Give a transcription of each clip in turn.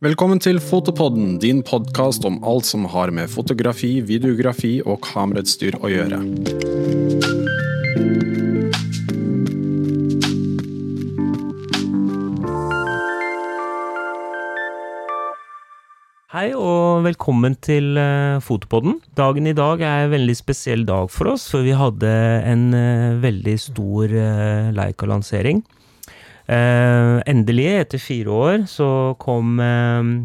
Velkommen til Fotopodden, din podkast om alt som har med fotografi, videografi og kamerautstyr å gjøre. Hei og velkommen til uh, Fotopodden. Dagen i dag er en veldig spesiell dag for oss, for vi hadde en uh, veldig stor uh, Leica-lansering. Uh, endelig, etter fire år, så kom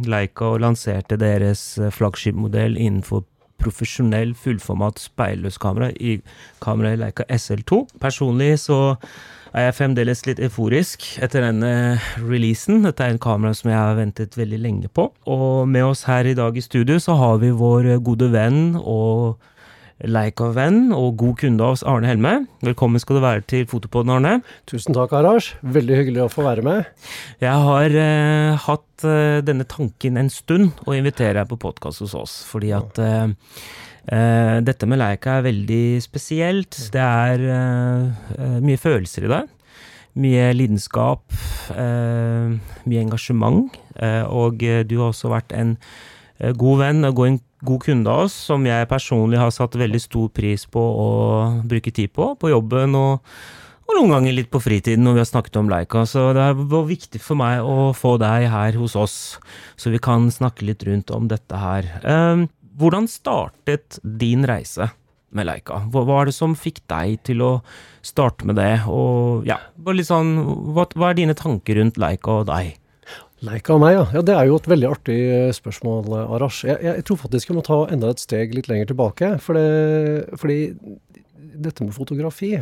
Leica og lanserte deres flaggskipmodell innenfor profesjonell fullformat speilløs kamera i kameraet Leica SL2. Personlig så er jeg fremdeles litt euforisk etter denne releasen. Dette er en kamera som jeg har ventet veldig lenge på. Og med oss her i dag i studio så har vi vår gode venn og Leica-venn og god kunde av oss, Arne Helme. Velkommen skal du være til Fotopodden, Arne. Tusen takk, Arash. Veldig hyggelig å få være med. Jeg har eh, hatt eh, denne tanken en stund å invitere deg på podkast hos oss, fordi at eh, Uh, dette med leika er veldig spesielt. Det er uh, mye følelser i det. Mye lidenskap, mye engasjement. og du har også vært en god venn og en god kunde av oss, som jeg personlig har satt veldig stor pris på å bruke tid på, på jobben og, og noen ganger litt på fritiden når vi har snakket om Leica. Så det var viktig for meg å få deg her hos oss, så vi kan snakke litt rundt om dette her. Hvordan startet din reise med Leica? Hva var det som fikk deg til å starte med det? Og ja, sånn, hva, hva, er dine tanker rundt Leica og deg? Leica av meg, ja. ja. Det er jo et veldig artig eh, spørsmål, eh, Arash. Jeg, jeg, jeg tror faktisk jeg må ta enda et steg litt lenger tilbake. For det, fordi dette med fotografi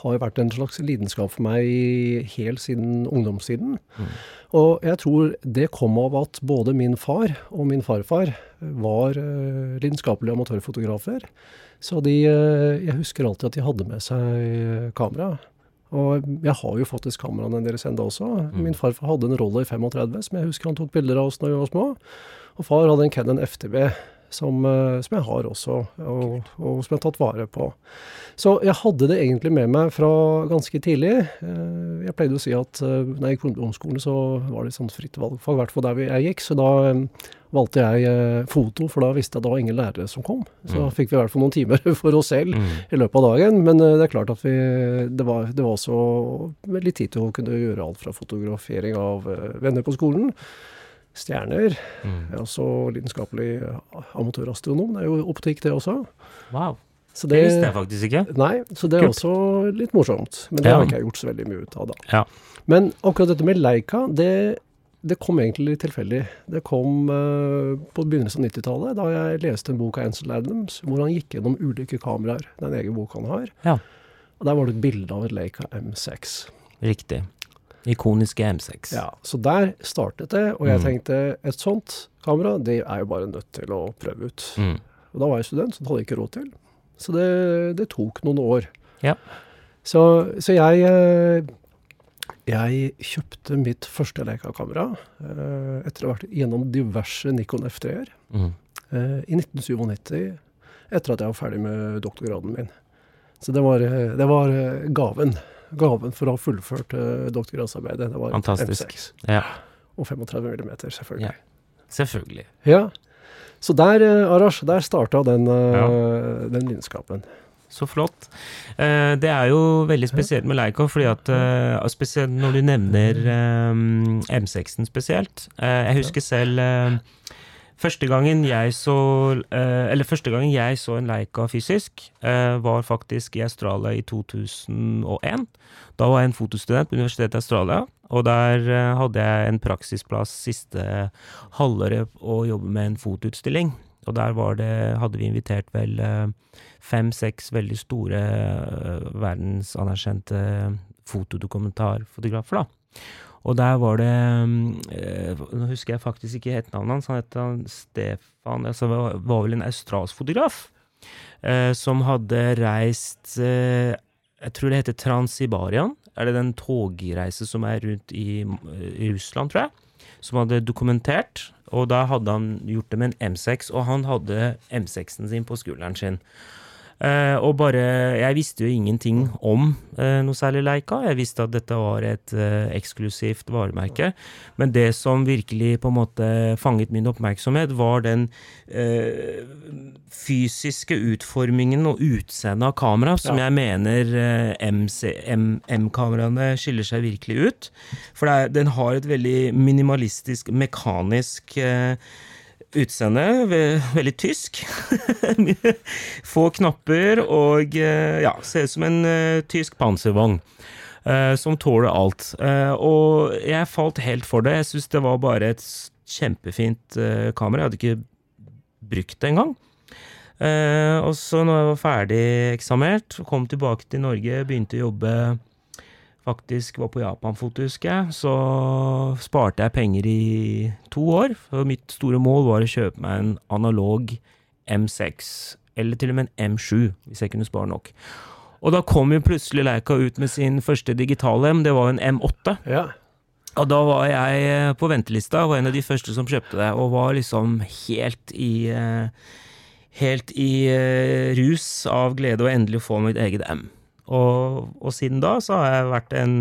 har jo vært en slags lidenskap for meg helt siden ungdomstiden. Mm. Og jeg tror det kom av at både min far og min farfar var uh, lidenskapelige amatørfotografer. Så de, uh, jeg husker alltid at de hadde med seg kamera. Og jeg har jo faktisk kameraene deres enda også. Mm. Min farfar hadde en Roller 35 som jeg husker han tok bilder av oss når vi var små. Og far hadde en Canon FTB som, uh, som jeg har også, og, og som jeg har tatt vare på. Så jeg hadde det egentlig med meg fra ganske tidlig. Eh, jeg pleide å si at eh, når jeg gikk på ungdomsskolen, så var det sånn fritt valgfag, i hvert fall der jeg gikk. Så da eh, valgte jeg foto, for da visste jeg at det var ingen lærere som kom. Så mm. fikk vi i hvert fall noen timer for oss selv mm. i løpet av dagen. Men det er klart at vi, det, var, det var også litt tid til å kunne gjøre alt fra fotografering av venner på skolen stjerner. Mm. Jeg er også lidenskapelig amatørastronom. Det er jo optikk, det også. Wow. Så det, det, visste jeg faktisk ikke. Nei, så det er Kult. også litt morsomt. Men det ja. har ikke jeg gjort så veldig mye ut av, da. Ja. Men akkurat dette med Leica, det, det kom egentlig litt tilfeldig. Det kom uh, på begynnelsen av 90-tallet, da jeg leste en bok av Ansel Adams, hvor han gikk gjennom ulike kameraer. Den egen bok han har. Ja. Og der var det et bilde av et Leica M6. Riktig. Ikoniske M6. Ja, så der startet det, og jeg mm. tenkte et sånt kamera, det er jo bare nødt til å prøve ut. Mm. Og da var jeg student, så det hadde jeg ikke råd til. Så det, det tok noen år. Ja. Så, så jeg, eh, jeg kjøpte mitt første Leica-kamera eh, etter å ha vært gjennom diverse Nikon F3-er mm. Eh, i 1997, etter at jeg var ferdig med doktorgraden min. Så det var, det var gaven. Gaven for å ha fullført doktorgradsarbeidet. Det var Fantastisk. M6. Ja. Og 35 mm, selvfølgelig. Ja. Selvfølgelig. Ja. Så der, eh, Arash, der starta den, eh, ja. den lidenskapen. Så flott. Eh, det er jo veldig spesielt med Leica, fordi at spesielt når du nevner M6-en spesielt. Jeg husker selv Første gangen jeg så Eller første gangen jeg så en Leica fysisk, var faktisk i Australia i 2001. Da var jeg en fotostudent på Universitetet i Australia. Og der eh, hadde jeg en praksisplass siste halvåret å jobbe med en fotoutstilling. Og der det, hadde vi invitert vel eh, fem-seks veldig store eh, verdensanerkjente fotodokumentarfotografer, da. Og der var det Nå husker jeg faktisk ikke het navnet hans. Han het Stefan altså var vel en australsk fotograf. som hadde reist Jeg tror det heter Transibarian er det den togreise som er rundt i Russland, tror jeg, som hadde dokumentert. Og da hadde han gjort det med en M6, og han hadde M6-en sin på skulderen sin. Eh, og bare Jeg visste jo ingenting om eh, noe særlig Leica. Jeg visste at dette var et eh, eksklusivt varemerke. Men det som virkelig på en måte fanget min oppmerksomhet, var den eh, fysiske utformingen og utseendet av kamera, som Ja. jeg mener M-kameraene skiller seg virkelig ut. For er, den har et veldig minimalistisk, mekanisk eh, utseende. Veldig tysk. Få knapper og eh, ja, ser ut som en eh, tysk panservogn. eh, som tåler alt. Og jeg falt helt for det. Jeg syns det var bare et kjempefint kamera. Jeg hadde ikke brukt det engang. Og så når jeg var ferdig eksamert, kom tilbake til Norge, begynte å jobbe Faktisk var på Japan-foto, husker jeg. Så sparte jeg penger i to år. For mitt store mål var å kjøpe meg en analog M6. Eller til og med en M7, hvis jeg kunne spare nok. Og da kom jo plutselig Leica ut med sin første digitale M. Det var en M8. Ja. Og da var jeg eh, på ventelista, var en av de første som kjøpte det, og var liksom helt i eh, Helt i eh, rus av glede å endelig få mitt eget M. Og, og siden da så har jeg vært en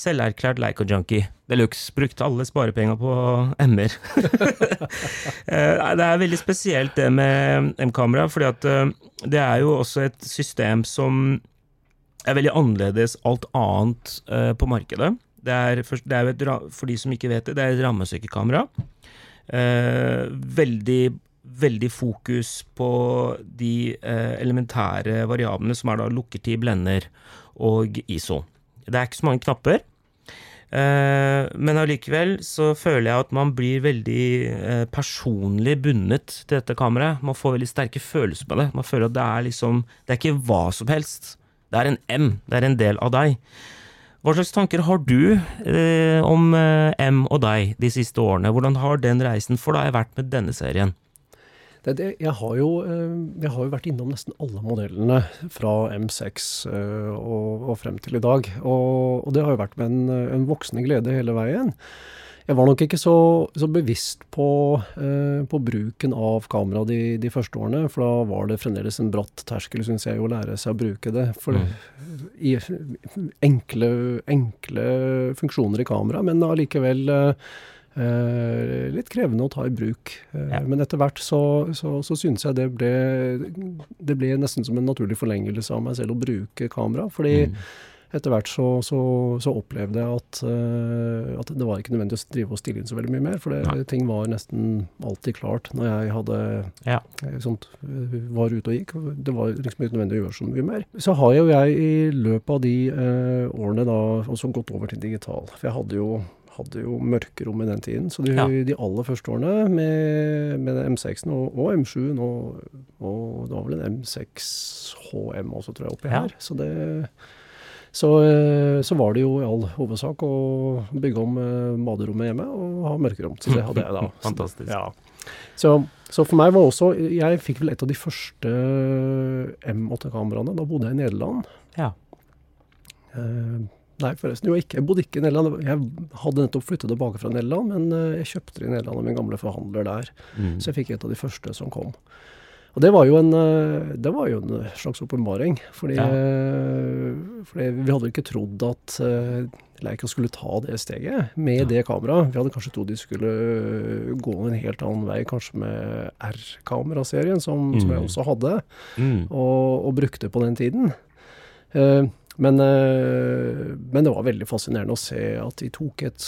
selverklært Leica-junkie de luxe. Brukt alle sparepenger på M-er. Eh, det er veldig spesielt det med M-kamera, at eh, det er jo også et system som er veldig annerledes alt annet eh, på markedet. Det er, for, det er et, for de som ikke vet det, det er et rammestykkekamera. Veldig, veldig fokus på de eh, elementære variablene, som er da lukkertid, blender og ISO. Det er ikke så mange knapper. Eh, men allikevel så føler jeg at man blir veldig eh, personlig bundet til dette kameraet. Man får veldig sterke følelser på det. Man føler at det er liksom Det er ikke hva som helst. Det er en M. Det er en del av deg. Hva slags tanker har du eh, om eh, M og deg de siste årene? Hvordan har den reisen for deg vært med denne serien? Det, det, jeg, har jo, eh, jeg har jo vært innom nesten alle modellene fra M6 eh, og, og frem til i dag. Og, og det har jo vært med en, en voksende glede hele veien. Jeg var nok ikke så, så bevisst på, eh, på bruken av kamera de, de første årene, for da var det fremdeles en bratt terskel, syns jeg, å lære seg å bruke det. For i enkle, enkle funksjoner i kamera, men allikevel eh, Eh, litt krevende å ta i bruk. Eh, Ja. Men etter hvert så, så, så synes jeg det ble, det ble nesten som en naturlig forlengelse av meg selv å bruke kamera. Fordi Mm. etter hvert så, så, så opplevde jeg at, eh, at det var ikke nødvendig å drive og stille inn så veldig mye mer. For det, ting var nesten alltid klart når jeg hadde Ja. eh, sånt, eh, var ute og gikk. Det var liksom ikke nødvendig å gjøre så mye mer. Så har jo jeg i løpet av de eh, årene da også gått over til digital. For jeg hadde jo hadde jo mørkerom i den tiden. Så de, Ja. de aller første årene med, med M6-en og, og M7-en og, og det var vel en M6HM også, tror jeg, oppi Ja. her. Så det så, eh, så var det jo i all hovedsak å bygge om eh, baderommet hjemme og ha mørkerom. Så det hadde jeg da. Fantastisk. Ja. Så, så for meg var også Jeg fikk vel et av de første M8-kameraene. Da bodde jeg i Nederland. Ja. Eh, nei, forresten. Jo, ikke. Jeg bodde ikke i Nederland. Jeg hadde nettopp flyttet tilbake fra Nederland, men eh, jeg kjøpte det i Nederland av min gamle forhandler der. Mm. Så jeg fikk et av de første som kom. Og det var jo en, eh, det var jo en slags åpenbaring. Fordi, Ja. eh, fordi vi hadde ikke trodd at eh, Leica skulle ta det steget med det kameraet. Vi hadde kanskje trodd de skulle eh, gå en helt annen vei, kanskje med R-kameraserien, som, som jeg Mm. også hadde Mm. og, og brukte på den tiden. Eh, men, eh, men det var veldig fascinerende å se at de tok et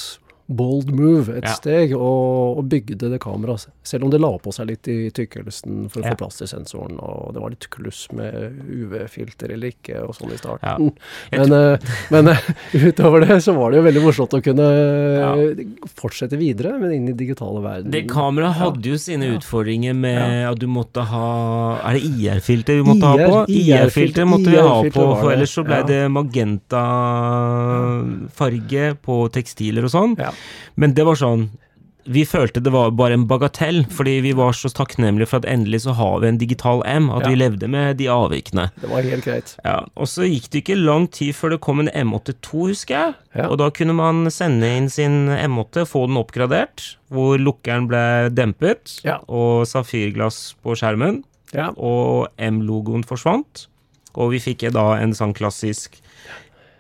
bold move, et Ja. steg, og, og bygde det kameraet. Selv om det la på seg litt i tykkelsen for å Ja. få plass til sensoren, og det var litt kluss med UV-filter eller ikke, og sånn i Ja. starten. Jeg Men, eh, men eh, utover det så var det jo veldig morsomt å kunne fortsette videre, men inn i digitale verden. Det kameraet Ja. hadde jo sine utfordringer med at du måtte ha Er det IR-filter du måtte ha på? IR-filter måtte vi ha på, for ellers så ble ja. det magenta-farge på tekstiler og sånn. Ja. Men det var sånn vi følte det var bare en bagatell, fordi vi var så takknemlige for at endelig så har vi en digital M, at Ja. vi levde med de avvikene. Det var helt greit. Ja, Og så gikk det ikke lang tid før det kom en M82, husker jeg. Ja. Og da kunne man sende inn sin M8, få den oppgradert, hvor lukkeren ble dempet, Ja. og safirglass på skjermen. Ja. og M-logoen forsvant. Og vi fikk da en sånn klassisk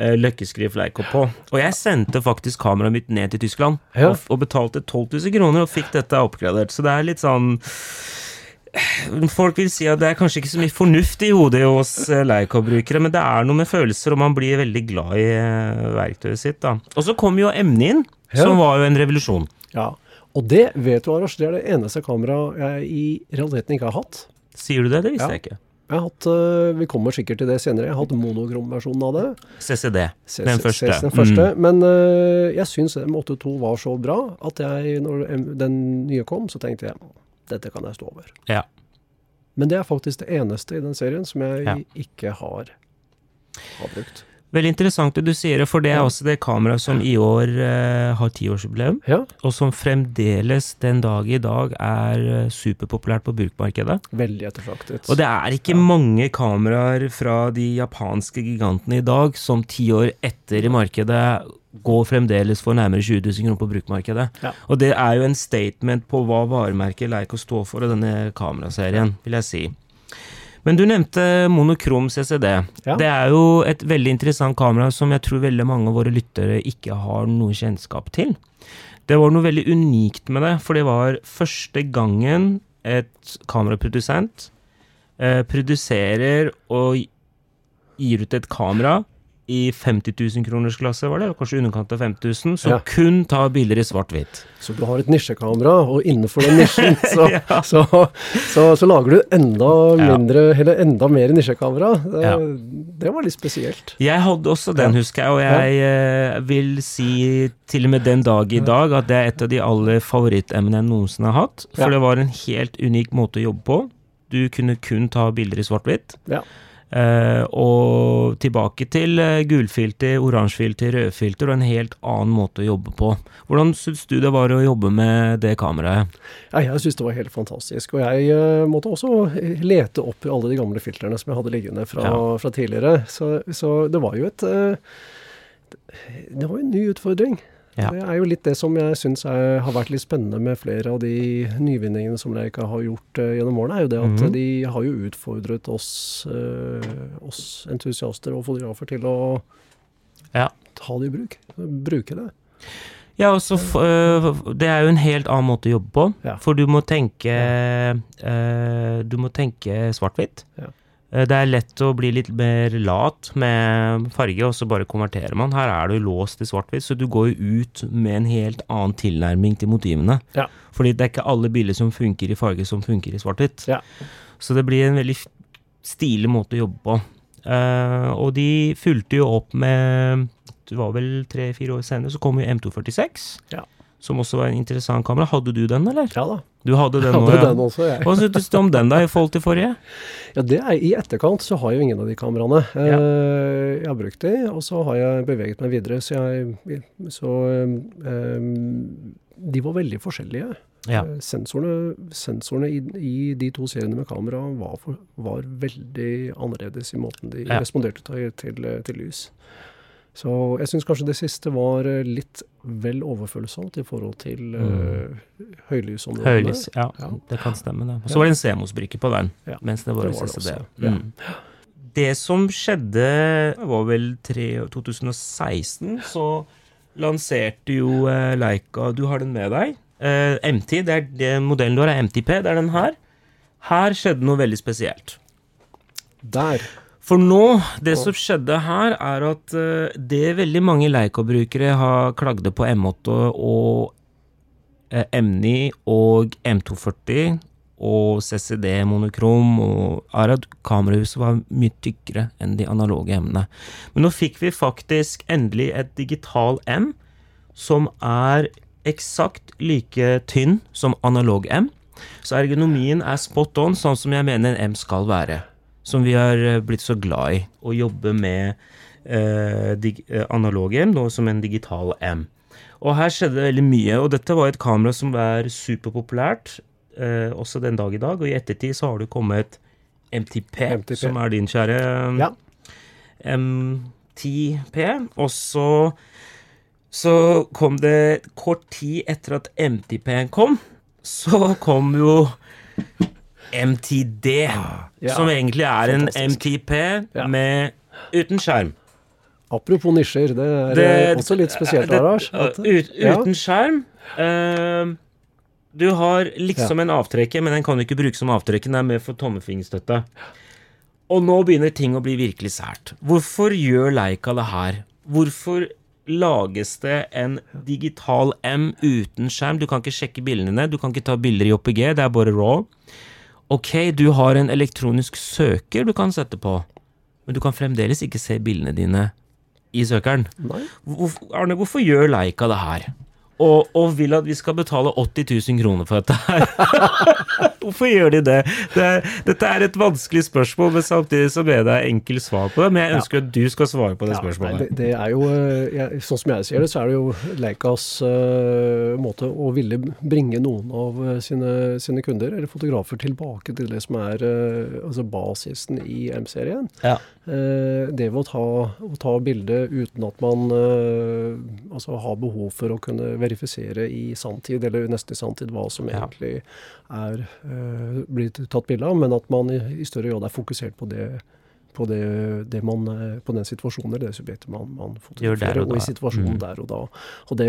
uh, løkkeskrift Leica på. Og jeg sendte faktisk kameraet mitt ned til Tyskland Ja. og, og betalte 12 000 kroner og fikk dette oppgradert. Så det er litt sånn Folk vil si at det er kanskje ikke så mye fornuft i hodet hos leikoppbrukere, men det er noe med følelser, og man blir veldig glad i eh, verktøyet sitt. da. Og så kom jo emnet inn, Ja. som var jo en revolusjon. Ja. Og det vet du, Arash, det er det eneste kameraet jeg i realiteten ikke har hatt. Sier du det? Det visste Ja. jeg ikke. Jeg har hatt, øh, Vi kommer sikkert til det senere. Jeg har hatt monokromversjonen av det. CCD. Den første. CCD, Den første. Mm. Men uh, jeg syns M82 var så bra at jeg, når den nye kom, så tenkte jeg dette kan jeg stå over. Ja. Men det er faktisk det eneste i den serien som jeg Ja. ikke har, har brukt. Veldig interessant det du sier, for det er også det kameraet som i år eh, har tiårsjubileum, Ja, og som fremdeles den dag i dag er eh, superpopulært på brukmarkedet. veldig ettertraktet. Og det er ikke mange kameraer fra de japanske gigantene i dag som ti år etter i markedet går fremdeles for nærmere 20 000 kroner på brukmarkedet. Ja. Og det er jo en statement på hva varemerket Leico står for i denne kameraserien, vil jeg si. Men du nevnte monokrom CCD. Ja. Det er jo et veldig interessant kamera som jeg tror veldig mange av våre lyttere ikke har noe kjennskap til. Det var noe veldig unikt med det, for det var første gangen et kameraprodusent eh, produserer og gir ut et kamera i 50 000 kroners klasse, var det? Kanskje underkant av 50 000, som Ja. kun tar bilder i svart-hvitt. Så du har et nisjekamera, og innenfor den nisjen så, Ja. så, så, så lager du enda Ja. eller enda mer nisjekamera. Det, det var litt spesielt. Jeg hadde også den, husker jeg, og jeg eh, vil si til og med den dag i dag at det er et av de aller favorittemnene jeg noensinne har hatt. For det var en helt unik måte å jobbe på. Du kunne kun ta bilder i svart-hvitt. Ja. Eh, og tilbake til uh, gulfilter, oransjefilter, rødfilter og en helt annen måte å jobbe på. Hvordan syns du det var å jobbe med det kameraet? Ja, jeg syns det var helt fantastisk. Og jeg eh, måtte også lete opp i alle de gamle filtrene som jeg hadde liggende fra, Ja. fra tidligere. Så, så det var jo et eh, Det var en ny utfordring. Ja. Det er jo litt det som jeg syns har vært litt spennende med flere av de nyvinningene som Leica har gjort uh, gjennom årene, er jo det at mm. de har jo utfordret oss, uh, oss entusiaster og fotografer til å Ja. ta det i bruk. Bruke det. Ja, også, f- øh, det er jo en helt annen måte å jobbe på. Ja. For du må tenke Du må tenke svart-hvitt. Ja. Eh, Det er lett å bli litt mer lat med farge, og så bare konverterer man. Her er du låst i svart-hvitt, så du går jo ut med en helt annen tilnærming til motivene. Ja. Fordi det er ikke alle bilder som funker i farge, som funker i svart-hvitt. Ja. Så det blir en veldig stilig måte å jobbe på. Uh, og de fulgte jo opp med Det var vel tre-fire år senere, så kom jo M246. Ja. Som også var en interessant kamera. Hadde du den, eller? Ja da. Du hadde den hadde også, ja. den også, jeg. Hva syntes du om den, da, i forhold til forrige? Ja, det er, I etterkant så har jeg jo ingen av de kameraene. Ja. Eh, jeg har brukt de, og så har jeg beveget meg videre. Så, jeg, så um, de var veldig forskjellige. Ja. Eh, Sensorene, sensorene i, i de to seriene med kamera var, for, var veldig annerledes i måten de Ja. responderte til, til, til lys. Så jeg syns kanskje det siste var eh, litt vel overfølsomt i forhold til uh, høylysområdene. Mm. Høylys. Ja, Ja. det kan stemme, det. Så var det en CMOS-brikke på den, Ja, mens det var det var det. Ja. Mm. Det som skjedde, var vel tre, 2016, så lanserte jo uh, Leica Du har den med deg. Uh, MT, det er det modellen du har, er MTP. Det er den her. Her skjedde noe veldig spesielt. Der. For nå, det som skjedde her, er at eh, det veldig mange Leica-brukere har klagde på M8 og eh, M9 og M240 og CCD monokrom, og er at kamerahuset var mye tykkere enn de analoge M-ene. Men nå fikk vi faktisk endelig et digital M som er eksakt like tynn som analog M. Så ergonomien er spot on, sånn som jeg mener en M skal være. Som vi har eh, blitt så glad i. Å jobbe med eh, eh, M nå som en digital M. Og her skjedde det veldig mye, og dette var et kamera som var superpopulært eh, også den dag i dag. Og i ettertid så har det kommet MTP, MTP. som er din kjære eh, Ja. M10P. Og så så kom det kort tid etter at MTP-en kom, så kom jo MTD, Ja. som egentlig er en MTP Ja. med, uten skjerm. Apropos nisjer, det er Det- også litt spesielt, det- Arash. at- Ut, Ja. uten skjerm. Uh, du har liksom en avtrekker, men den kan du ikke bruke som avtrekker. Den er med for tommefingerstøtte. Og nå begynner ting å bli virkelig sært. Hvorfor gjør Leica det her? Hvorfor lages det en digital M uten skjerm? Du kan ikke sjekke bildene dine, du kan ikke ta bilder i OPG, det er bare raw. Ok, du har en elektronisk søker du kan sette på, men du kan fremdeles ikke se bildene dine i søkeren. Nei. Hvorf- Arne, hvorfor gjør Leica det her? Og, og vil at vi skal betale 80 000 kroner for dette her. hvorfor gjør de det? det dette er et vanskelig spørsmål, men samtidig så ber jeg enkelt svar på det. Men jeg ønsker at du skal svare på det Ja, spørsmålet. nei, det, det er jo, eh, jeg, Sånn som jeg ser det, så er det jo Leikas uh, måte å ville bringe noen av eh, sine, sine kunder, eller fotografer, tilbake til det som er uh, altså basisen i M-serien. Ja. Uh, det ved å ta, å ta bildet uten at man altså har behov for å kunne verifisere i sanntid, eller nesten i sanntid, hva som egentlig er uh, blitt tatt bilde av, men at man i, i større grad er fokusert på det på, det, det man, eh, på den situasjonen eller det subjektet man, man fotograferer, og og, i situasjonen Mm. der og da. Og det,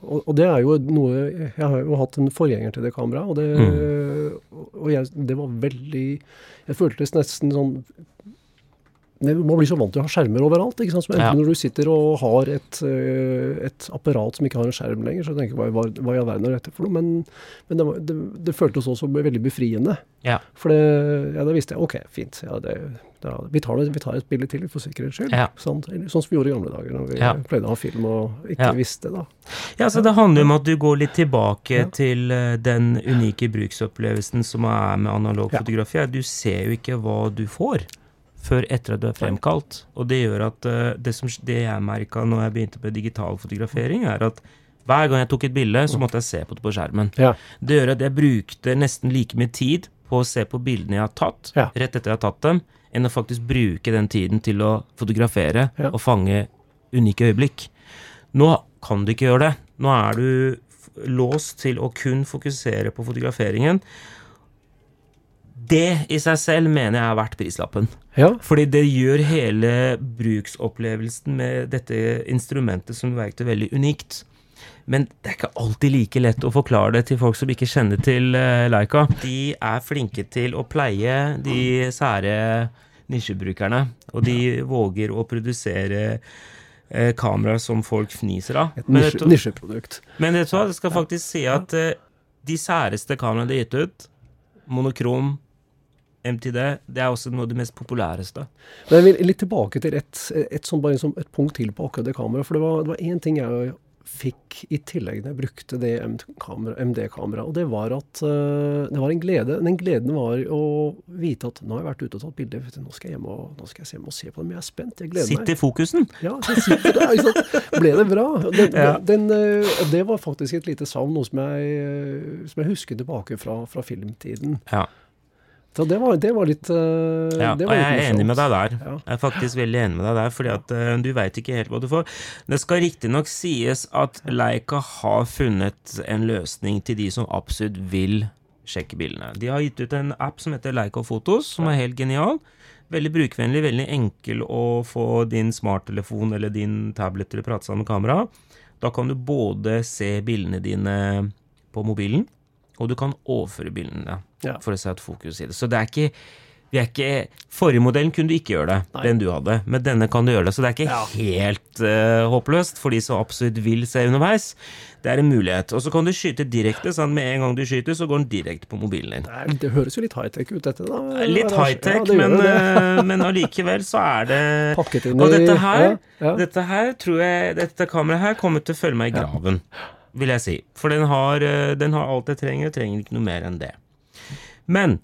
og, og det er jo noe Jeg har jo hatt en forgjenger til det kameraet, og det, Mm. og jeg, det var veldig Jeg føltes nesten sånn man blir så vant til å ha skjermer overalt. ikke sant? Ja. Når du sitter og har et, eh, et apparat som ikke har en skjerm lenger, så tenker jeg hva, hva, i all verden er dette for noe? Men, men det, det, det føltes også veldig befriende. Ja. For det, ja, da visste jeg ok, fint. Ja, det, vi, tar det, vi tar et bilde til for sikkerhets skyld. Sant? Sånn som vi gjorde i gamle dager, når vi pleide å ha film og ikke visste. da. Ja, så Det handler om at du går litt tilbake til eh, den unike bruksopplevelsen som er med analog fotografi. Du ser jo ikke hva du får før etter at du er fremkalt. Og det gjør at eh, det, som, det jeg merka når jeg begynte med digital fotografering, er at hver gang jeg tok et bilde, så måtte jeg se på det på skjermen. Ja. Det gjør at jeg brukte nesten like mye tid på å se på bildene jeg har tatt, Ja. rett etter jeg har tatt dem, enn å faktisk bruke den tiden til å fotografere Ja. og fange unike øyeblikk. Nå kan du ikke gjøre det. Nå er du låst til å kun fokusere på fotograferingen. Det i seg selv mener jeg er verdt prislappen. Ja. Fordi det gjør hele bruksopplevelsen med dette instrumentet som verktøy veldig unikt. Men det er ikke alltid like lett å forklare det til folk som ikke kjenner til uh, Leica. De er flinke til å pleie de sære nisjebrukerne, og de våger å produsere uh, kameraer som folk fniser av. Et Men nisje, nisjeprodukt. men vet du hva, jeg skal faktisk si at eh, de særeste kameraene de har gitt ut, monokrom, MTD, det er også noe av det mest populæreste. Men jeg vil litt tilbake til et, et, sånt, bare liksom et punkt til på akkurat det kameraet. For det var, det var én ting jeg fikk i tillegg når jeg brukte det MD-kameraet. Og det var at eh, det var en glede. Den gleden var å vite at nå har jeg vært ute og tatt bilder. Du, nå skal jeg hjem og, nå skal jeg hjem og se på dem. Jeg er spent. Jeg gleder meg. Sitter fokusen? Ja, så sitter der, sant? Ble det bra? Den, Ja. den, eh, det var faktisk et lite savn, noe som jeg, eh, som jeg husker tilbake fra, fra filmtiden. Ja. Så det var, det var litt uh, Ja, det og var jeg er enig med deg der. Ja. Jeg er faktisk veldig enig med deg der, fordi at uh, du veit ikke helt hva du får. Det skal riktignok sies at Leica har funnet en løsning til de som absolutt vil sjekke bildene. De har gitt ut en app som heter Leica Fotos, som er helt genial. Veldig brukervennlig, veldig enkel å få din smarttelefon eller din tablet til å prate sammen med kamera. Da kan du både se bildene dine på mobilen, og du kan overføre bildene Ja. for å sette fokus i det. Så det er ikke vi er ikke, Forrige modellen kunne du ikke gjøre det, Nei. den du hadde. Men denne kan du gjøre det. Så det er ikke Ja. helt uh, håpløst for de som absolutt vil se underveis. Det er en mulighet. Og så kan du skyte direkte. sånn Med en gang du skyter, så går den direkte på mobilen din. Det, det høres jo litt high-tech ut, dette. da. Litt high-tech, ja, men, eh, men allikevel så er det Pakket inn Og dette her, ja, ja. dette her tror jeg Dette kameraet her kommer til å følge meg i graven, vil jeg si. For den har, eh, den har alt jeg trenger, og trenger ikke noe mer enn det. Men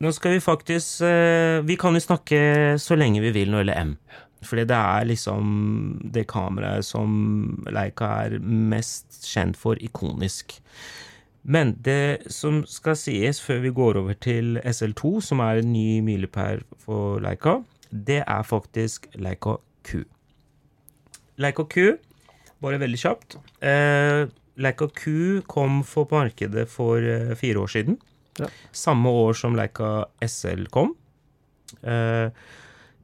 nå skal vi faktisk eh, Vi kan jo snakke så lenge vi vil det gjelder M. Fordi det er liksom det kameraet som Leica er mest kjent for ikonisk. Men det som skal sies før vi går over til SL2, som er en ny milepæl for Leica, det er faktisk Leica Q. Leica Q, bare veldig kjapt. Eh, Leica Q kom for på markedet for eh, fire år siden. Ja. Samme år som Leica SL kom. Eh,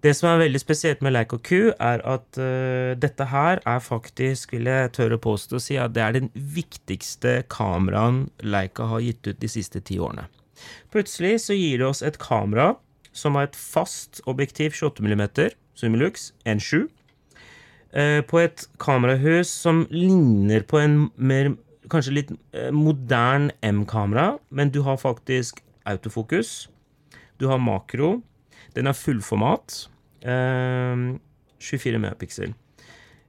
det som er veldig spesielt med Leica Q, er at eh, dette her er faktisk, vil jeg tørre påstå å si, at det er den viktigste kameraen Leica har gitt ut de siste ti årene. Plutselig så gir det oss et kamera som har et fast objektiv 28 mm, Sumilux 1.7, eh, på et kamerahus som ligner på en mer kanskje litt moderne modern M-kamera, men du har faktisk autofokus. Du har makro. Den er fullformat. Eh, 24 megapixel.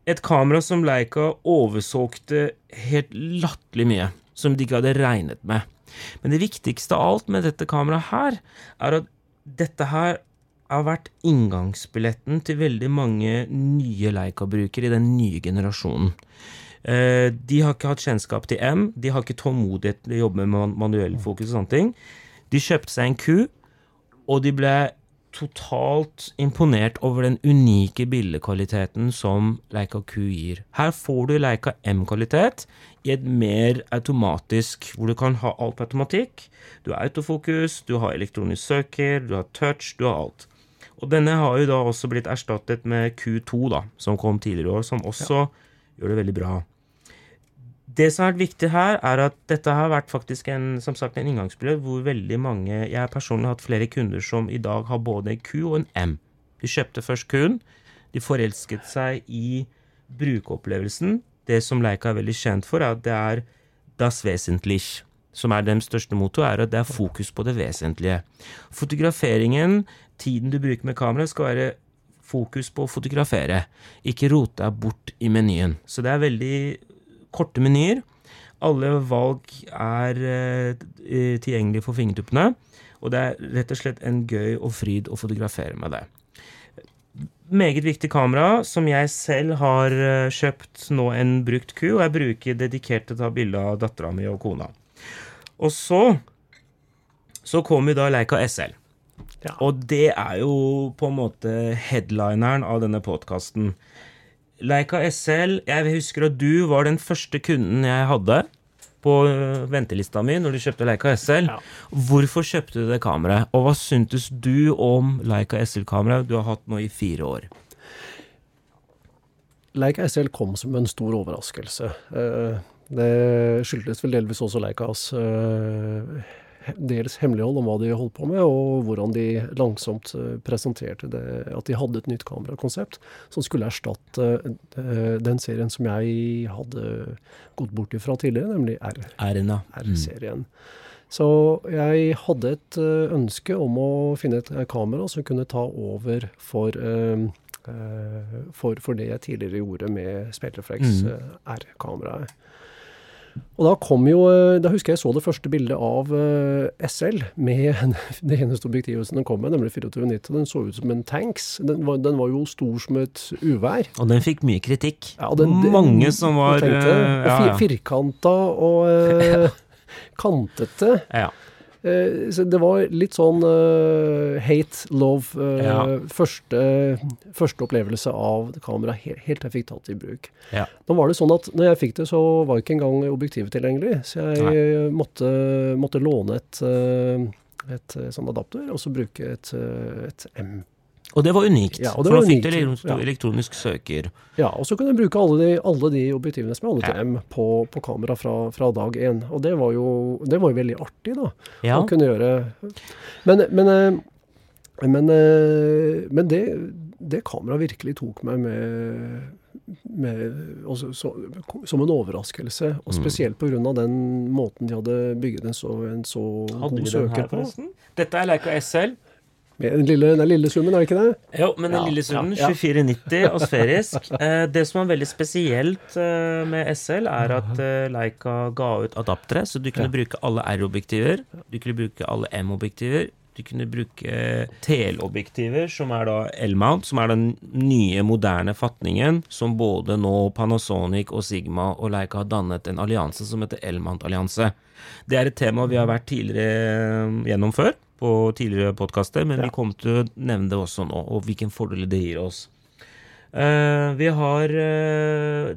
Et kamera som Leica oversolgte helt latterlig mye, som de ikke hadde regnet med. Men det viktigste av alt med dette kameraet her, er at dette her har vært inngangsbilletten til veldig mange nye Leica-brukere i den nye generasjonen. Eh, de har ikke hatt kjennskap til M, de har ikke tålmodighet til å jobbe med man manuell fokus og sånne ting. De kjøpte seg en Q, og de ble totalt imponert over den unike bildekvaliteten som Leica Q gir. Her får du Leica M-kvalitet i et mer automatisk, hvor du kan ha alt på automatikk. Du har autofokus, du har elektronisk søker, du har touch, du har alt. Og denne har jo da også blitt erstattet med Q2, da, som kom tidligere i år, som også gjør det veldig bra. Det som har vært viktig her, er at dette har vært faktisk en, som sagt, en inngangsbillett hvor veldig mange Jeg personlig har hatt flere kunder som i dag har både en Q og en M. De kjøpte først Q-en. De forelsket seg i brukeropplevelsen. Det som Leica er veldig kjent for, er at det er das Wesentlich. Som er deres største motto, er at det er fokus på det vesentlige. Fotograferingen, tiden du bruker med kamera, skal være fokus på å fotografere. Ikke rote deg bort i menyen. Så det er veldig korte menyer. Alle valg er eh, tilgjengelige for fingertuppene. Og det er rett og slett en gøy og fryd å fotografere med det. Meget viktig kamera, som jeg selv har eh, kjøpt nå en brukt ku, og jeg bruker dedikert til å ta bilde av dattera mi og kona. Og så så kom jo da Leica SL. Ja. Og det er jo på en måte headlineren av denne podkasten. Leica SL Jeg husker at du var den første kunden jeg hadde på øh, ventelista mi når du kjøpte Leica SL. Ja. Hvorfor kjøpte du det kameraet, og hva syntes du om Leica SL-kameraet du har hatt nå i fire år? Leica SL kom som en stor overraskelse. Eh, Det skyldtes vel delvis også Leicas eh, dels hemmelighold om hva de holdt på med, og hvordan de langsomt eh, presenterte det, at de hadde et nytt kamerakonsept som skulle erstatte eh, den serien som jeg hadde gått bort ifra tidligere, nemlig. R-serien. Så jeg hadde et ønske om å finne et kamera som kunne ta over for, for, for det jeg tidligere gjorde med Spelreflex Mm. R-kameraet. Og da kom jo eh, Da husker jeg så det første bildet av eh, SL med det eneste objektivet som den kom med, nemlig 2490. Den så ut som en tanks. Den var, den var jo stor som et uvær. Og den fikk mye kritikk. Ja, den- Mange som var tenkte, øh, og fir, ja. Firkanta og eh, kantete. ja. Eh, så det var litt sånn uh, hate, love. Uh, Ja. første, første opplevelse av kamera helt, helt til jeg fikk tatt i bruk. Ja. Nå var det sånn at når jeg fikk det, så var ikke engang objektivet tilgjengelig. Så jeg måtte, måtte låne et, et, et sånn adapter, og så bruke et, et M. Og det var unikt, Ja, det var for da fikk du elektronisk, ja. elektronisk søker. Ja, og så kunne jeg bruke alle de, alle de objektivene som jeg hadde til Ja. M på, på kamera fra, fra dag én. Og det var, jo, det var jo veldig artig, da. Ja. å kunne gjøre Men, men, eh, men, eh, men det, det kameraet virkelig tok meg med, med også, så, som en overraskelse. Og Mm. spesielt pga. den måten de hadde bygget en så, en så god søker på. forresten? Dette er Leica SL. Den lille, den lille summen, er det ikke det? Jo, men den Ja, lille summen, ja, ja. 2490 asferisk. Eh, det som er veldig spesielt eh, med SL, er at eh, Leica ga ut adaptere, så du kunne Ja. bruke alle R-objektiver, du kunne bruke alle M-objektiver, du kunne bruke teleobjektiver, som er da L-mount, som er den nye, moderne fatningen, som både nå Panasonic og Sigma og Leica har dannet en allianse som heter L-mount-allianse. Det er et tema vi har vært tidligere eh, gjennom før, på tidligere podkaster, men Ja. vi kommer til å nevne det også nå, og hvilken fordel det gir oss. Uh, vi har uh,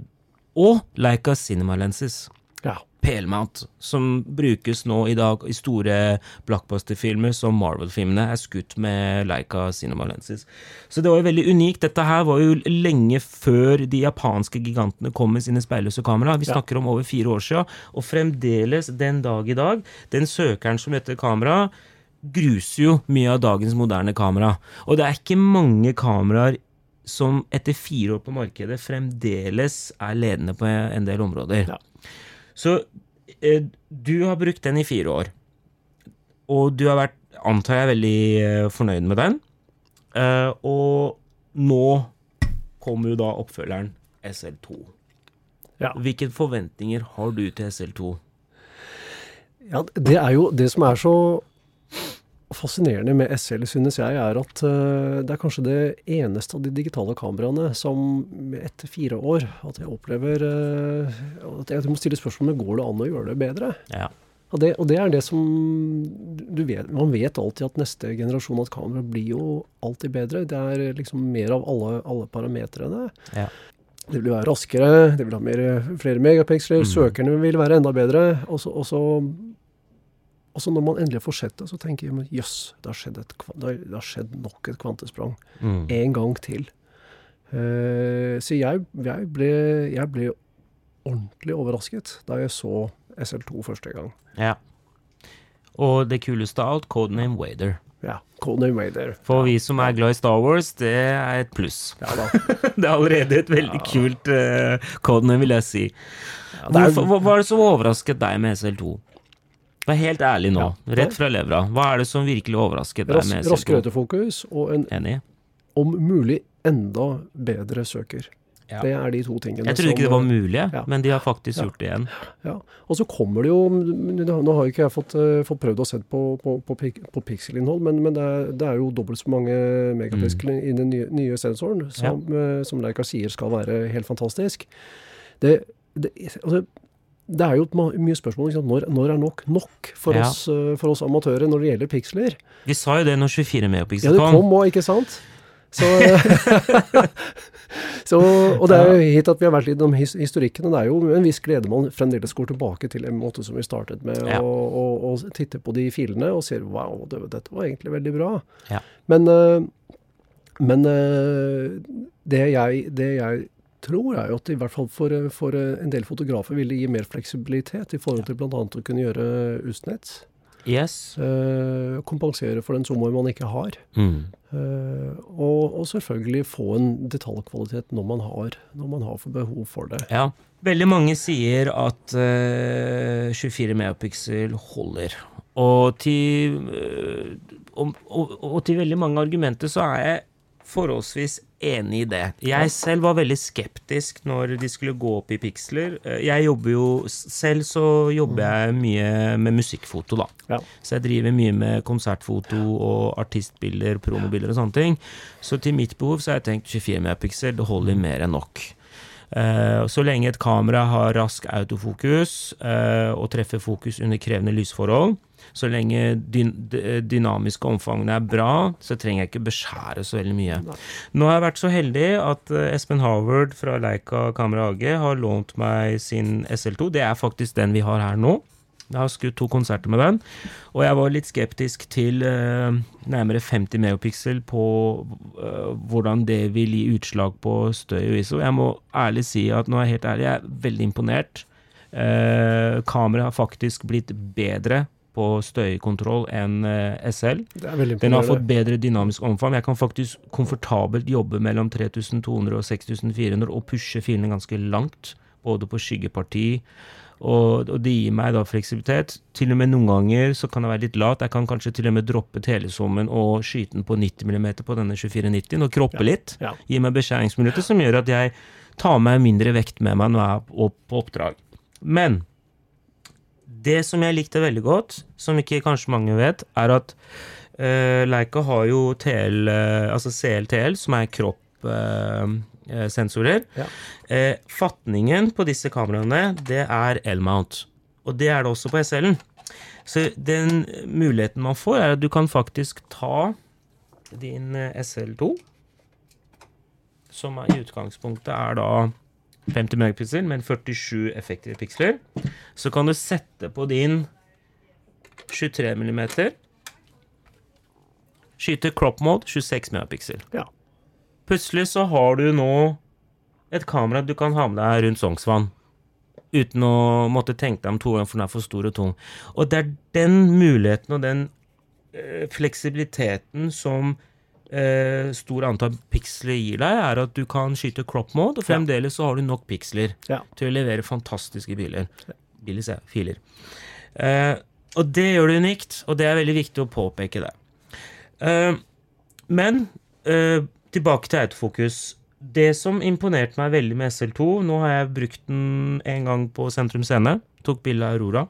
Og Leica Cinema Lenses. Ja. PL-mount, som brukes nå i dag i store blockbuster-filmer som Marvel-filmene er skutt med Leica Cinema Lenses. Så det var jo veldig unikt. Dette her var jo lenge før de japanske gigantene kom med sine speilløse kamera. Vi snakker om over fire år siden, og fremdeles den dag i dag, den søkeren som heter kamera, gruser jo mye av dagens moderne kamera. Og det er ikke mange kameraer som etter fire år på markedet fremdeles er ledende på en del områder. Ja. Så eh, du har brukt den i fire år, og du har vært, antar jeg, veldig eh, fornøyd med den. Eh, og nå kommer jo da oppfølgeren SL2. Ja. Hvilke forventninger har du til SL2? Ja, det er jo det som er så fascinerende med SL, synes jeg, er at eh, det er kanskje det eneste av de digitale kameraene som etter fire år at jeg opplever eh, at jeg må stille spørsmål om går det an å gjøre det bedre. Ja. Og det, og det er det som du vet, Man vet alltid at neste generasjon av kamera blir jo alltid bedre. Det er liksom mer av alle, alle parametrene. Ja. Det vil være raskere, det vil ha mer, flere megapiksler, Mm. søkerne vil være enda bedre. Og så, og så, når man endelig får sett det, så tenker jeg jøss, skjedd det, det har skjedd nok et kvantesprang. Mm. En gang til. Uh, så jeg, jeg, ble, jeg ble ordentlig overrasket da jeg så SL2 første gang. ja. Og det kuleste av alt, Codename Wader. Ja, Codename Wader. For vi som er glad i Star Wars, det er et pluss. Ja da. det er allerede et veldig kult uh, codename, vil jeg si. Ja, Hvorfor, hva var det som overrasket deg med SL2? Vær helt ærlig nå, Ja. rett fra levra. Hva er det som virkelig overrasket deg Ras, med raskere SL2? autofokus og en Enig? om mulig enda bedre søker. Ja. Det er de to tingene Jeg trodde ikke det var mulig, Ja. men de har faktisk Ja. gjort det igjen. Ja. Og så kommer det jo Nå har jo ikke jeg fått, eh, fått prøvd å se på, på, på, på pikselinnhold, men, men det, er, det er jo dobbelt så mange megapiksler i den nye, nye sensoren, som, eh, som Leica sier skal være helt fantastisk. Det, det, altså, det er jo mye spørsmål om? Når, når er nok nok for, Ja. oss, eh, for oss amatører når det gjelder piksler? Vi sa jo det når 24 Ja, megapixel det kom. kom òg, ikke sant? Så, så, og det er jo hit at vi har vært litt om his historikken, og det er jo en viss glede man fremdeles går tilbake til en måte som vi startet med, Ja. og, og, og titter på de filene og ser wow, det, dette var egentlig veldig bra. Ja. Men, eh, men eh, det, jeg, det jeg tror jeg at i hvert fall for, eh, for eh, en del fotografer vil det gi mer fleksibilitet i forhold til bl.a. å kunne gjøre Ustnett. Yes. eh, kompensere for den zoomen man ikke har. Mm. Eh, og, og selvfølgelig få en detaljkvalitet når man har, når man har for behov for det. Ja. Veldig mange sier at eh, 24 megapixel holder. Og til, og, og, og til veldig mange argumenter så er jeg forholdsvis enig i det. Jeg selv var veldig skeptisk når de skulle gå opp i piksler. Eh, Jeg jobber jo Selv så jobber jeg mye med musikkfoto, da. Ja. Så jeg driver mye med konsertfoto og artistbilder, promobilder og sånne ting. Så til mitt behov så har jeg tenkt 24 megapiksel, det holder mer enn nok. Eh, så lenge et kamera har rask autofokus eh, og treffer fokus under krevende lysforhold, så lenge dynamiske omfangene er bra, så trenger jeg ikke beskjære så veldig mye. Nå har jeg vært så heldig at eh, Espen Howard fra Leica Kamera AG har lånt meg sin SL2. Det er faktisk den vi har her nå. Jeg har skutt to konserter med den, og jeg var litt skeptisk til eh, nærmere 50 megapixel på eh, hvordan det vil gi utslag på støy og ISO. Jeg må ærlig si at nå er jeg helt ærlig, jeg er veldig imponert. Uh, Kameraet har faktisk blitt bedre på støykontroll enn eh, SL. Den har fått bedre dynamisk omfang. Jeg kan faktisk komfortabelt jobbe mellom 3200 og 6400 og pushe filene ganske langt, både på skyggeparti. Og, og det gir meg da fleksibilitet. Til og med noen ganger så kan jeg være litt lat. Jeg kan kanskje til og med droppe telesommen og skyte den på 90 mm på denne 2490 og kroppe litt. Ja. Gi meg beskjæringsmuligheter som gjør at jeg tar meg mindre vekt med meg når jeg er på oppdrag. Men det som jeg likte veldig godt, som ikke kanskje mange vet, er at uh, Leica har jo TL, uh, altså CLTL, som er kroppsensorer. Ja. Eh, fatningen på disse kameraene, det er L-mount. Og det er det også på SL-en. Så den muligheten man får, er at du kan faktisk ta din eh, SL2, som er, i utgangspunktet er da 50 megapiksel, men 47 effektive piksler. Så kan du sette på din 23 millimeter. Skyte crop mode 26 megapiksel. Ja. Plutselig så har du nå et kamera du kan ha med deg rundt Sognsvann. Uten å måtte tenke deg om to ganger, for den er for stor og tung. Og det er den muligheten og den eh, fleksibiliteten som eh, stor antall piksler gir deg, er at du kan skyte crop mode, og fremdeles så har du nok piksler Ja. til å levere fantastiske biler. Biler, sier jeg. Filer. Eh, og det gjør det unikt, og det er veldig viktig å påpeke det. Eh, men eh, tilbake til autofokus. Det som imponerte meg veldig med SL2 Nå har jeg brukt den en gang på Sentrum Scene. Tok bilde av Aurora.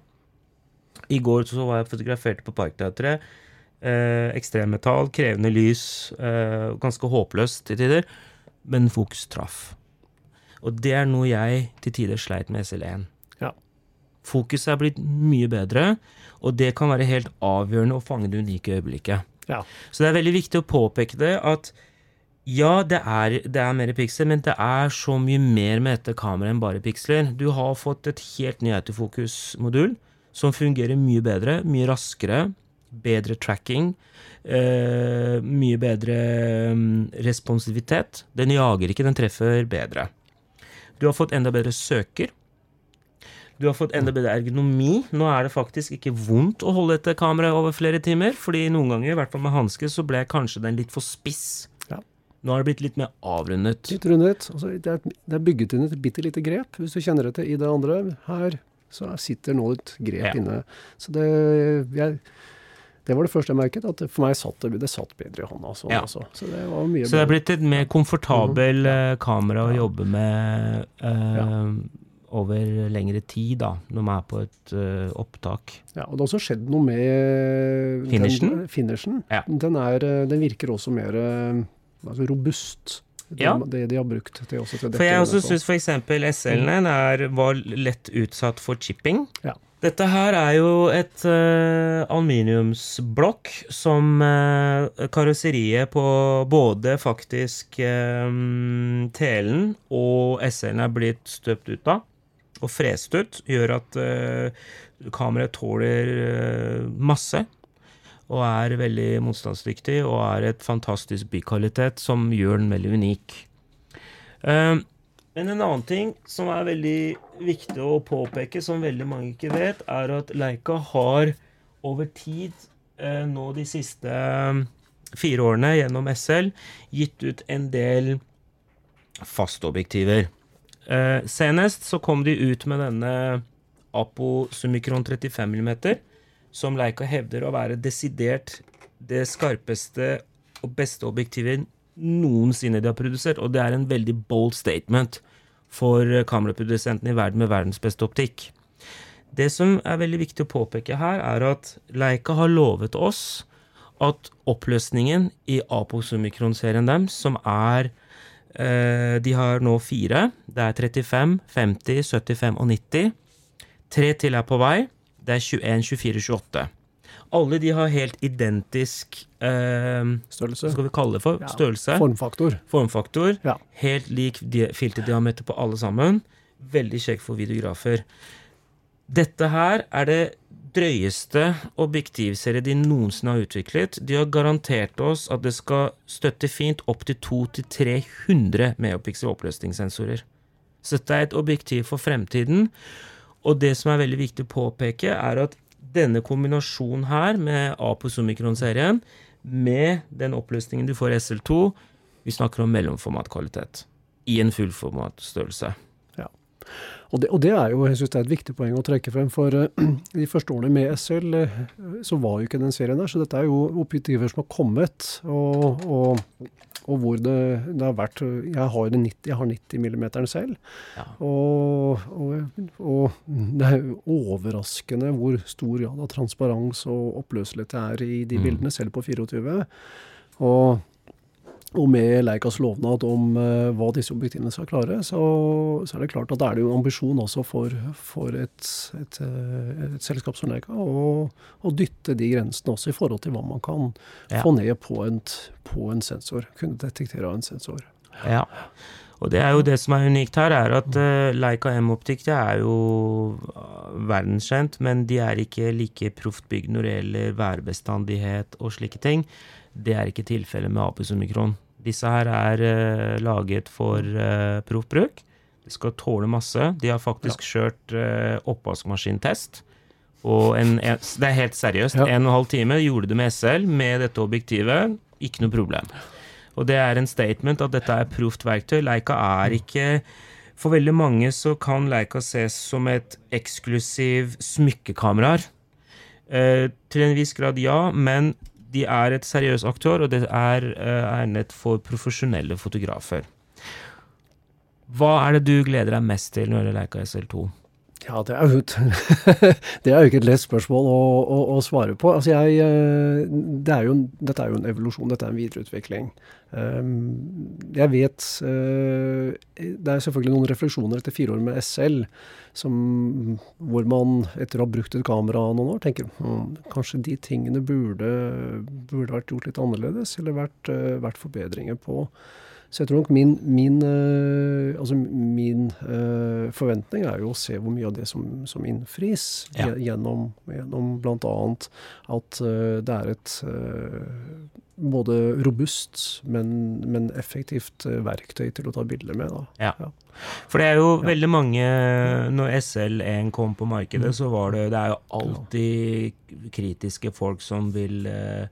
I går så var jeg fotografert på Parkteatret. Eh, ekstremmetall, krevende lys, eh, ganske håpløst til tider. Men fokus traff. Og det er noe jeg til tider sleit med SL1. Ja. Fokuset er blitt mye bedre, og det kan være helt avgjørende å fange det unike øyeblikket. Ja. Så det er veldig viktig å påpeke det at ja, det er, det er mer piksler, men det er så mye mer med dette kameraet enn bare piksler. Du har fått et helt ny autofokus-modul som fungerer mye bedre, mye raskere, bedre tracking, eh, mye bedre mm, responsivitet. Den jager ikke, den treffer bedre. Du har fått enda bedre søker. Du har fått enda bedre ergonomi. Nå er det faktisk ikke vondt å holde dette kameraet over flere timer, fordi noen ganger, i hvert fall med hanske, så ble kanskje den litt for spiss. Nå har det blitt litt mer avrundet. Litt rundet. Altså, det, er, det er bygget inn et bitte lite grep, hvis du kjenner etter i det andre. Her så sitter nå et grep Ja. inne. Så det jeg, det var det første jeg merket, at for meg satt det, det satt bedre i hånda. Så, Ja. altså. Så det var mye Så det er blitt et mer komfortabel eh, kamera å Ja. jobbe med Ja. over lengre tid, da, når man er på et uh, opptak. Ja, og det har også skjedd noe med Finishen? Den, finishen. Den, er, den virker også mer eh, altså robust. Det, Ja. det de har brukt til også til For jeg også syns f.eks. SL-en er, var lett utsatt for chipping. Ja. Dette her er jo et uh, aluminiumsblokk som uh, karosseriet på både faktisk uh, telen og SL-en er blitt støpt ut av og frest ut, gjør at uh, kameraet tåler masse og er veldig motstandsdyktig og er et fantastisk bykvalitet som gjør den veldig unik. Eh, men en annen ting som er veldig viktig å påpeke, som veldig mange ikke vet, er at Leica har over tid, eh, nå de siste eh, fire årene gjennom SL, gitt ut en del fastobjektiver. Senest så kom de ut med denne Apo Summicron 35 mm, som Leica hevder å være desidert det skarpeste og beste objektivet noensinne de har produsert, og det er en veldig bold statement for kameraprodusentene i verden med verdens beste optikk. Det som er veldig viktig å påpeke her, er at Leica har lovet oss at oppløsningen i Apo Summicron-serien deres, som er eh, De har nå fire. Det er 35, 50, 75 og 90. Tre til er på vei. Det er 21, 24, 28. Alle de har helt identisk eh, Størrelse. Hva skal vi kalle det for? Ja, Størrelse. Formfaktor. Formfaktor. Ja. Helt lik filterdiameter på alle sammen. Veldig kjekk for videografer. Dette her er det drøyeste objektivserie de noensinne har utviklet. De har garantert oss at det skal støtte fint opp til 200-300 megapixel oppløsningssensorer. Så dette er et objektiv for fremtiden. Og det som er veldig viktig å påpeke, er at denne kombinasjonen her med Apo Summicron-serien, med den oppløsningen du får i SL2, vi snakker om mellomformatkvalitet i en fullformatstørrelse. Og det, og det er jo jeg synes det er et viktig poeng å trekke frem. For eh, de første årene med SL eh, så var jo ikke den serien der. Så dette er jo objektiver som har kommet, og, og, og hvor det, det har vært Jeg har, 90, jeg har 90 mm selv. Ja. Og, og, og det er overraskende hvor stor grad av transparens og oppløselighet det er i de Mm. bildene, selv på 24. Og og med Leikas lovnad om uh, hva disse objektivene skal klare, så, så er det klart at det er det jo en ambisjon også for, for et, et, eh, et selskap som Leika å, å dytte de grensene også i forhold til hva man kan Ja. få ned på en, på en sensor. Kunne detektere av en sensor. Ja. Og det er jo det som er unikt her, er at uh, Leica M-optikk er jo uh, verdenskjent, men de er ikke like proft bygd når det gjelder værbestandighet og slike ting. Det er ikke tilfellet med Apus Omikron. Disse her er uh, laget for uh, proffbruk. De skal tåle masse. De har faktisk ja. kjørt uh, oppvaskmaskintest. Og en, en, det er helt seriøst. Ja. En og en halv time gjorde det med SL med dette objektivet. Ikke noe problem. Og det er en statement at dette er proft verktøy. Leica er ikke For veldig mange så kan Leica ses som et eksklusiv smykkekameraer. Eh, til en viss grad ja, men de er et seriøs aktør, og det er eh, egnet for profesjonelle fotografer. Hva er det du gleder deg mest til når gjelder Leica SL2? Ja, det er jo, det er jo ikke et lett spørsmål å, å, å svare på. Altså jeg, eh, det er jo, dette er jo en evolusjon, dette er en videreutvikling. Ehm, jeg vet eh, Det er selvfølgelig noen refleksjoner etter fire år med SL som, hvor man etter å ha brukt et kamera noen år, tenker hm, kanskje de tingene burde, burde vært gjort litt annerledes, eller vært, eh, vært forbedringer på. Så jeg tror nok min, min, uh, altså min uh, forventning er jo å se hvor mye av det som, som innfris, ja. gjennom, gjennom bl.a. at uh, det er et både robust, men, men effektivt verktøy til å ta bilder med. Ja. ja. For det er jo ja. veldig mange Når SL1 kom på markedet, mm. så var det Det er jo alltid kritiske folk som vil Eh,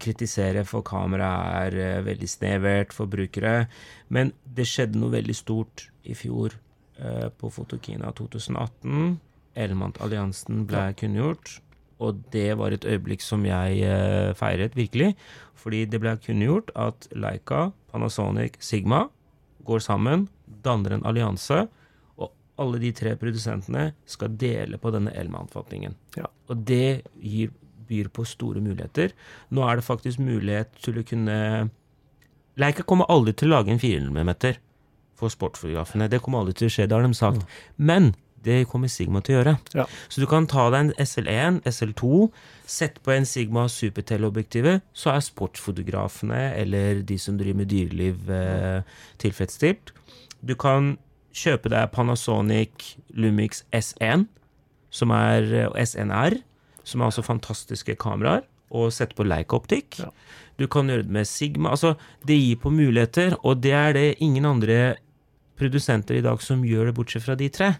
kritisere, for kameraet er eh, veldig snevert for brukere. Men det skjedde noe veldig stort i fjor eh, på Fotokina 2018. Element-alliansen ble kunngjort. Og det var et øyeblikk som jeg feiret virkelig. Fordi det ble kunngjort at Leica, Panasonic, Sigma går sammen, danner en allianse. Og alle de tre produsentene skal dele på denne Elman-fatningen. Ja. Og det gir byr på store muligheter. Nå er det faktisk mulighet til å kunne Leica kommer aldri til å lage en 400 for sportsfotografene. Det kommer aldri til å skje, det har de sagt. Mm. Men det kommer Sigma til å gjøre. Ja. Så du kan ta deg en SL1, SL2, sette på en Sigma superteleobjektivet, så er sportsfotografene eller de som driver med dyreliv, eh, tilfredsstilt. Du kan kjøpe deg Panasonic Lumix S1, som er eh, SNR, som er altså fantastiske kameraer, og sette på Leica-optikk. Ja. Du kan gjøre det med Sigma. Altså, det gir på muligheter, og det er det ingen andre produsenter i dag som gjør det, bortsett fra de tre.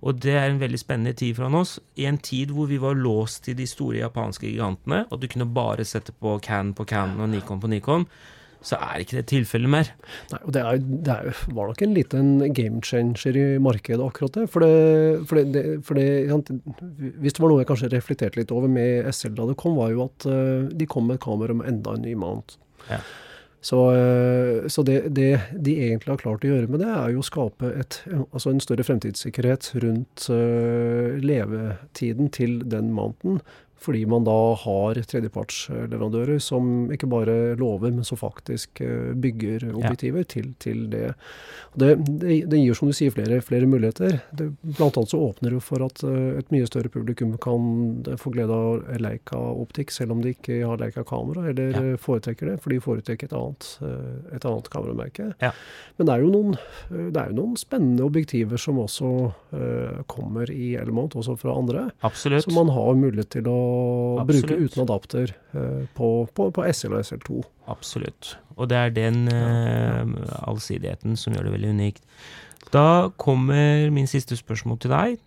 Og det er en veldig spennende tid for oss. I en tid hvor vi var låst til de store japanske gigantene, og du kunne bare sette på Can på Can og Nikon på Nikon, så er ikke det tilfellet mer. Nei, og det, er, det er, var nok en liten game changer i markedet, akkurat det. For, det, for, det, for Hvis det var noe jeg kanskje reflekterte litt over med SL da det kom, var jo at uh, de kom med et kamera med enda en ny mount. Ja. Så, uh, så det, det, de egentlig har klart å gjøre med det, er jo å skape et, altså en større fremtidssikkerhet rundt uh, levetiden til den mounten fordi man da har tredjepartsleverandører som ikke bare lover, men som faktisk eh, bygger objektiver ja. til, til, det. Det, det. gir, som du sier, flere, flere muligheter. Det, blant annet så åpner det for at eh, et mye større publikum kan eh, få glede av Leica-optikk, selv om de ikke har Leica-kamera, eller ja. foretrekker det, for de foretrekker et annet, et annet kameramerke. Ja. Men det er, jo noen, det er jo noen spennende objektiver som også uh, kommer i Element, også fra andre. Absolutt. Som man har mulighet til å bruke uten adapter uh, på, på, på, SL og SL2. Absolutt. Og det er den uh, allsidigheten som gjør det veldig unikt. Da kommer min siste spørsmål til deg.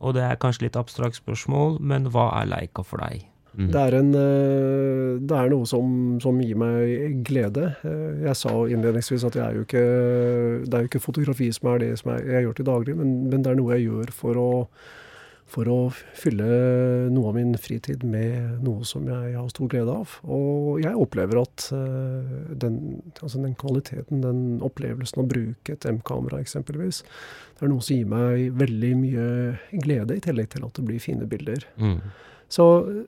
Og det er kanskje litt abstrakt spørsmål, men hva er Leica for deg? Mm. Det, er en, eh, det, er noe som, som, gir meg glede. Jeg sa innledningsvis at er ikke, det er jo ikke fotografi som er det som jeg, jeg gjør til daglig, men, men, det er noe jeg gjør for å for å fylle noe av min fritid med noe som jeg har stor glede av. Og jeg opplever at uh, den, altså den, kvaliteten, den opplevelsen å bruke et M-kamera eksempelvis, det er noe som gir meg veldig mye glede, i tillegg til at det blir fine bilder. Mm. Så,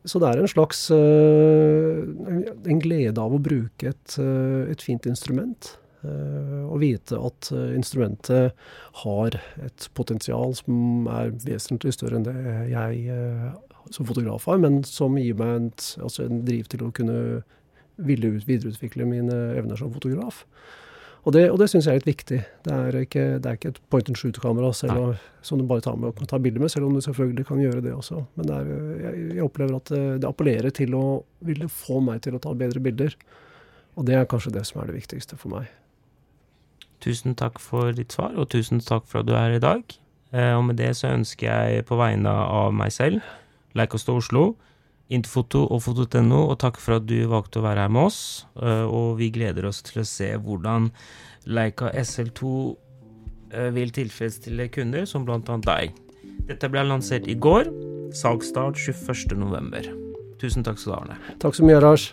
så, det er en slags uh, en glede av å bruke et, uh, et fint instrument. Eh, å vite at eh, instrumentet har et potensial som er vesentlig større enn det jeg eh, som fotograf har, men som gir meg en, altså en driv til å kunne ville ut, videreutvikle mine evner som fotograf. Og det, og det syns jeg er litt viktig. Det er ikke, det er ikke et point and shoot-kamera som du bare tar med og kan ta bilder med, selv om du selvfølgelig kan gjøre det også. Men det er, jeg, jeg, opplever at det, det, appellerer til å ville få meg til å ta bedre bilder. Og det er kanskje det som er det viktigste for meg. Tusen takk for ditt svar, og tusen takk for at du er her i dag. Eh, og med det så ønsker jeg på vegne av meg selv, Leik og Oslo, Interfoto og Foto.no, og takk for at du valgte å være her med oss. Eh, og vi gleder oss til å se hvordan Leica SL2 eh, vil tilfredsstille kunder, som annet deg. Dette ble lansert i går. Salgsstart 21.11. Tusen takk skal du ha, Arne. Takk så mye, Rars.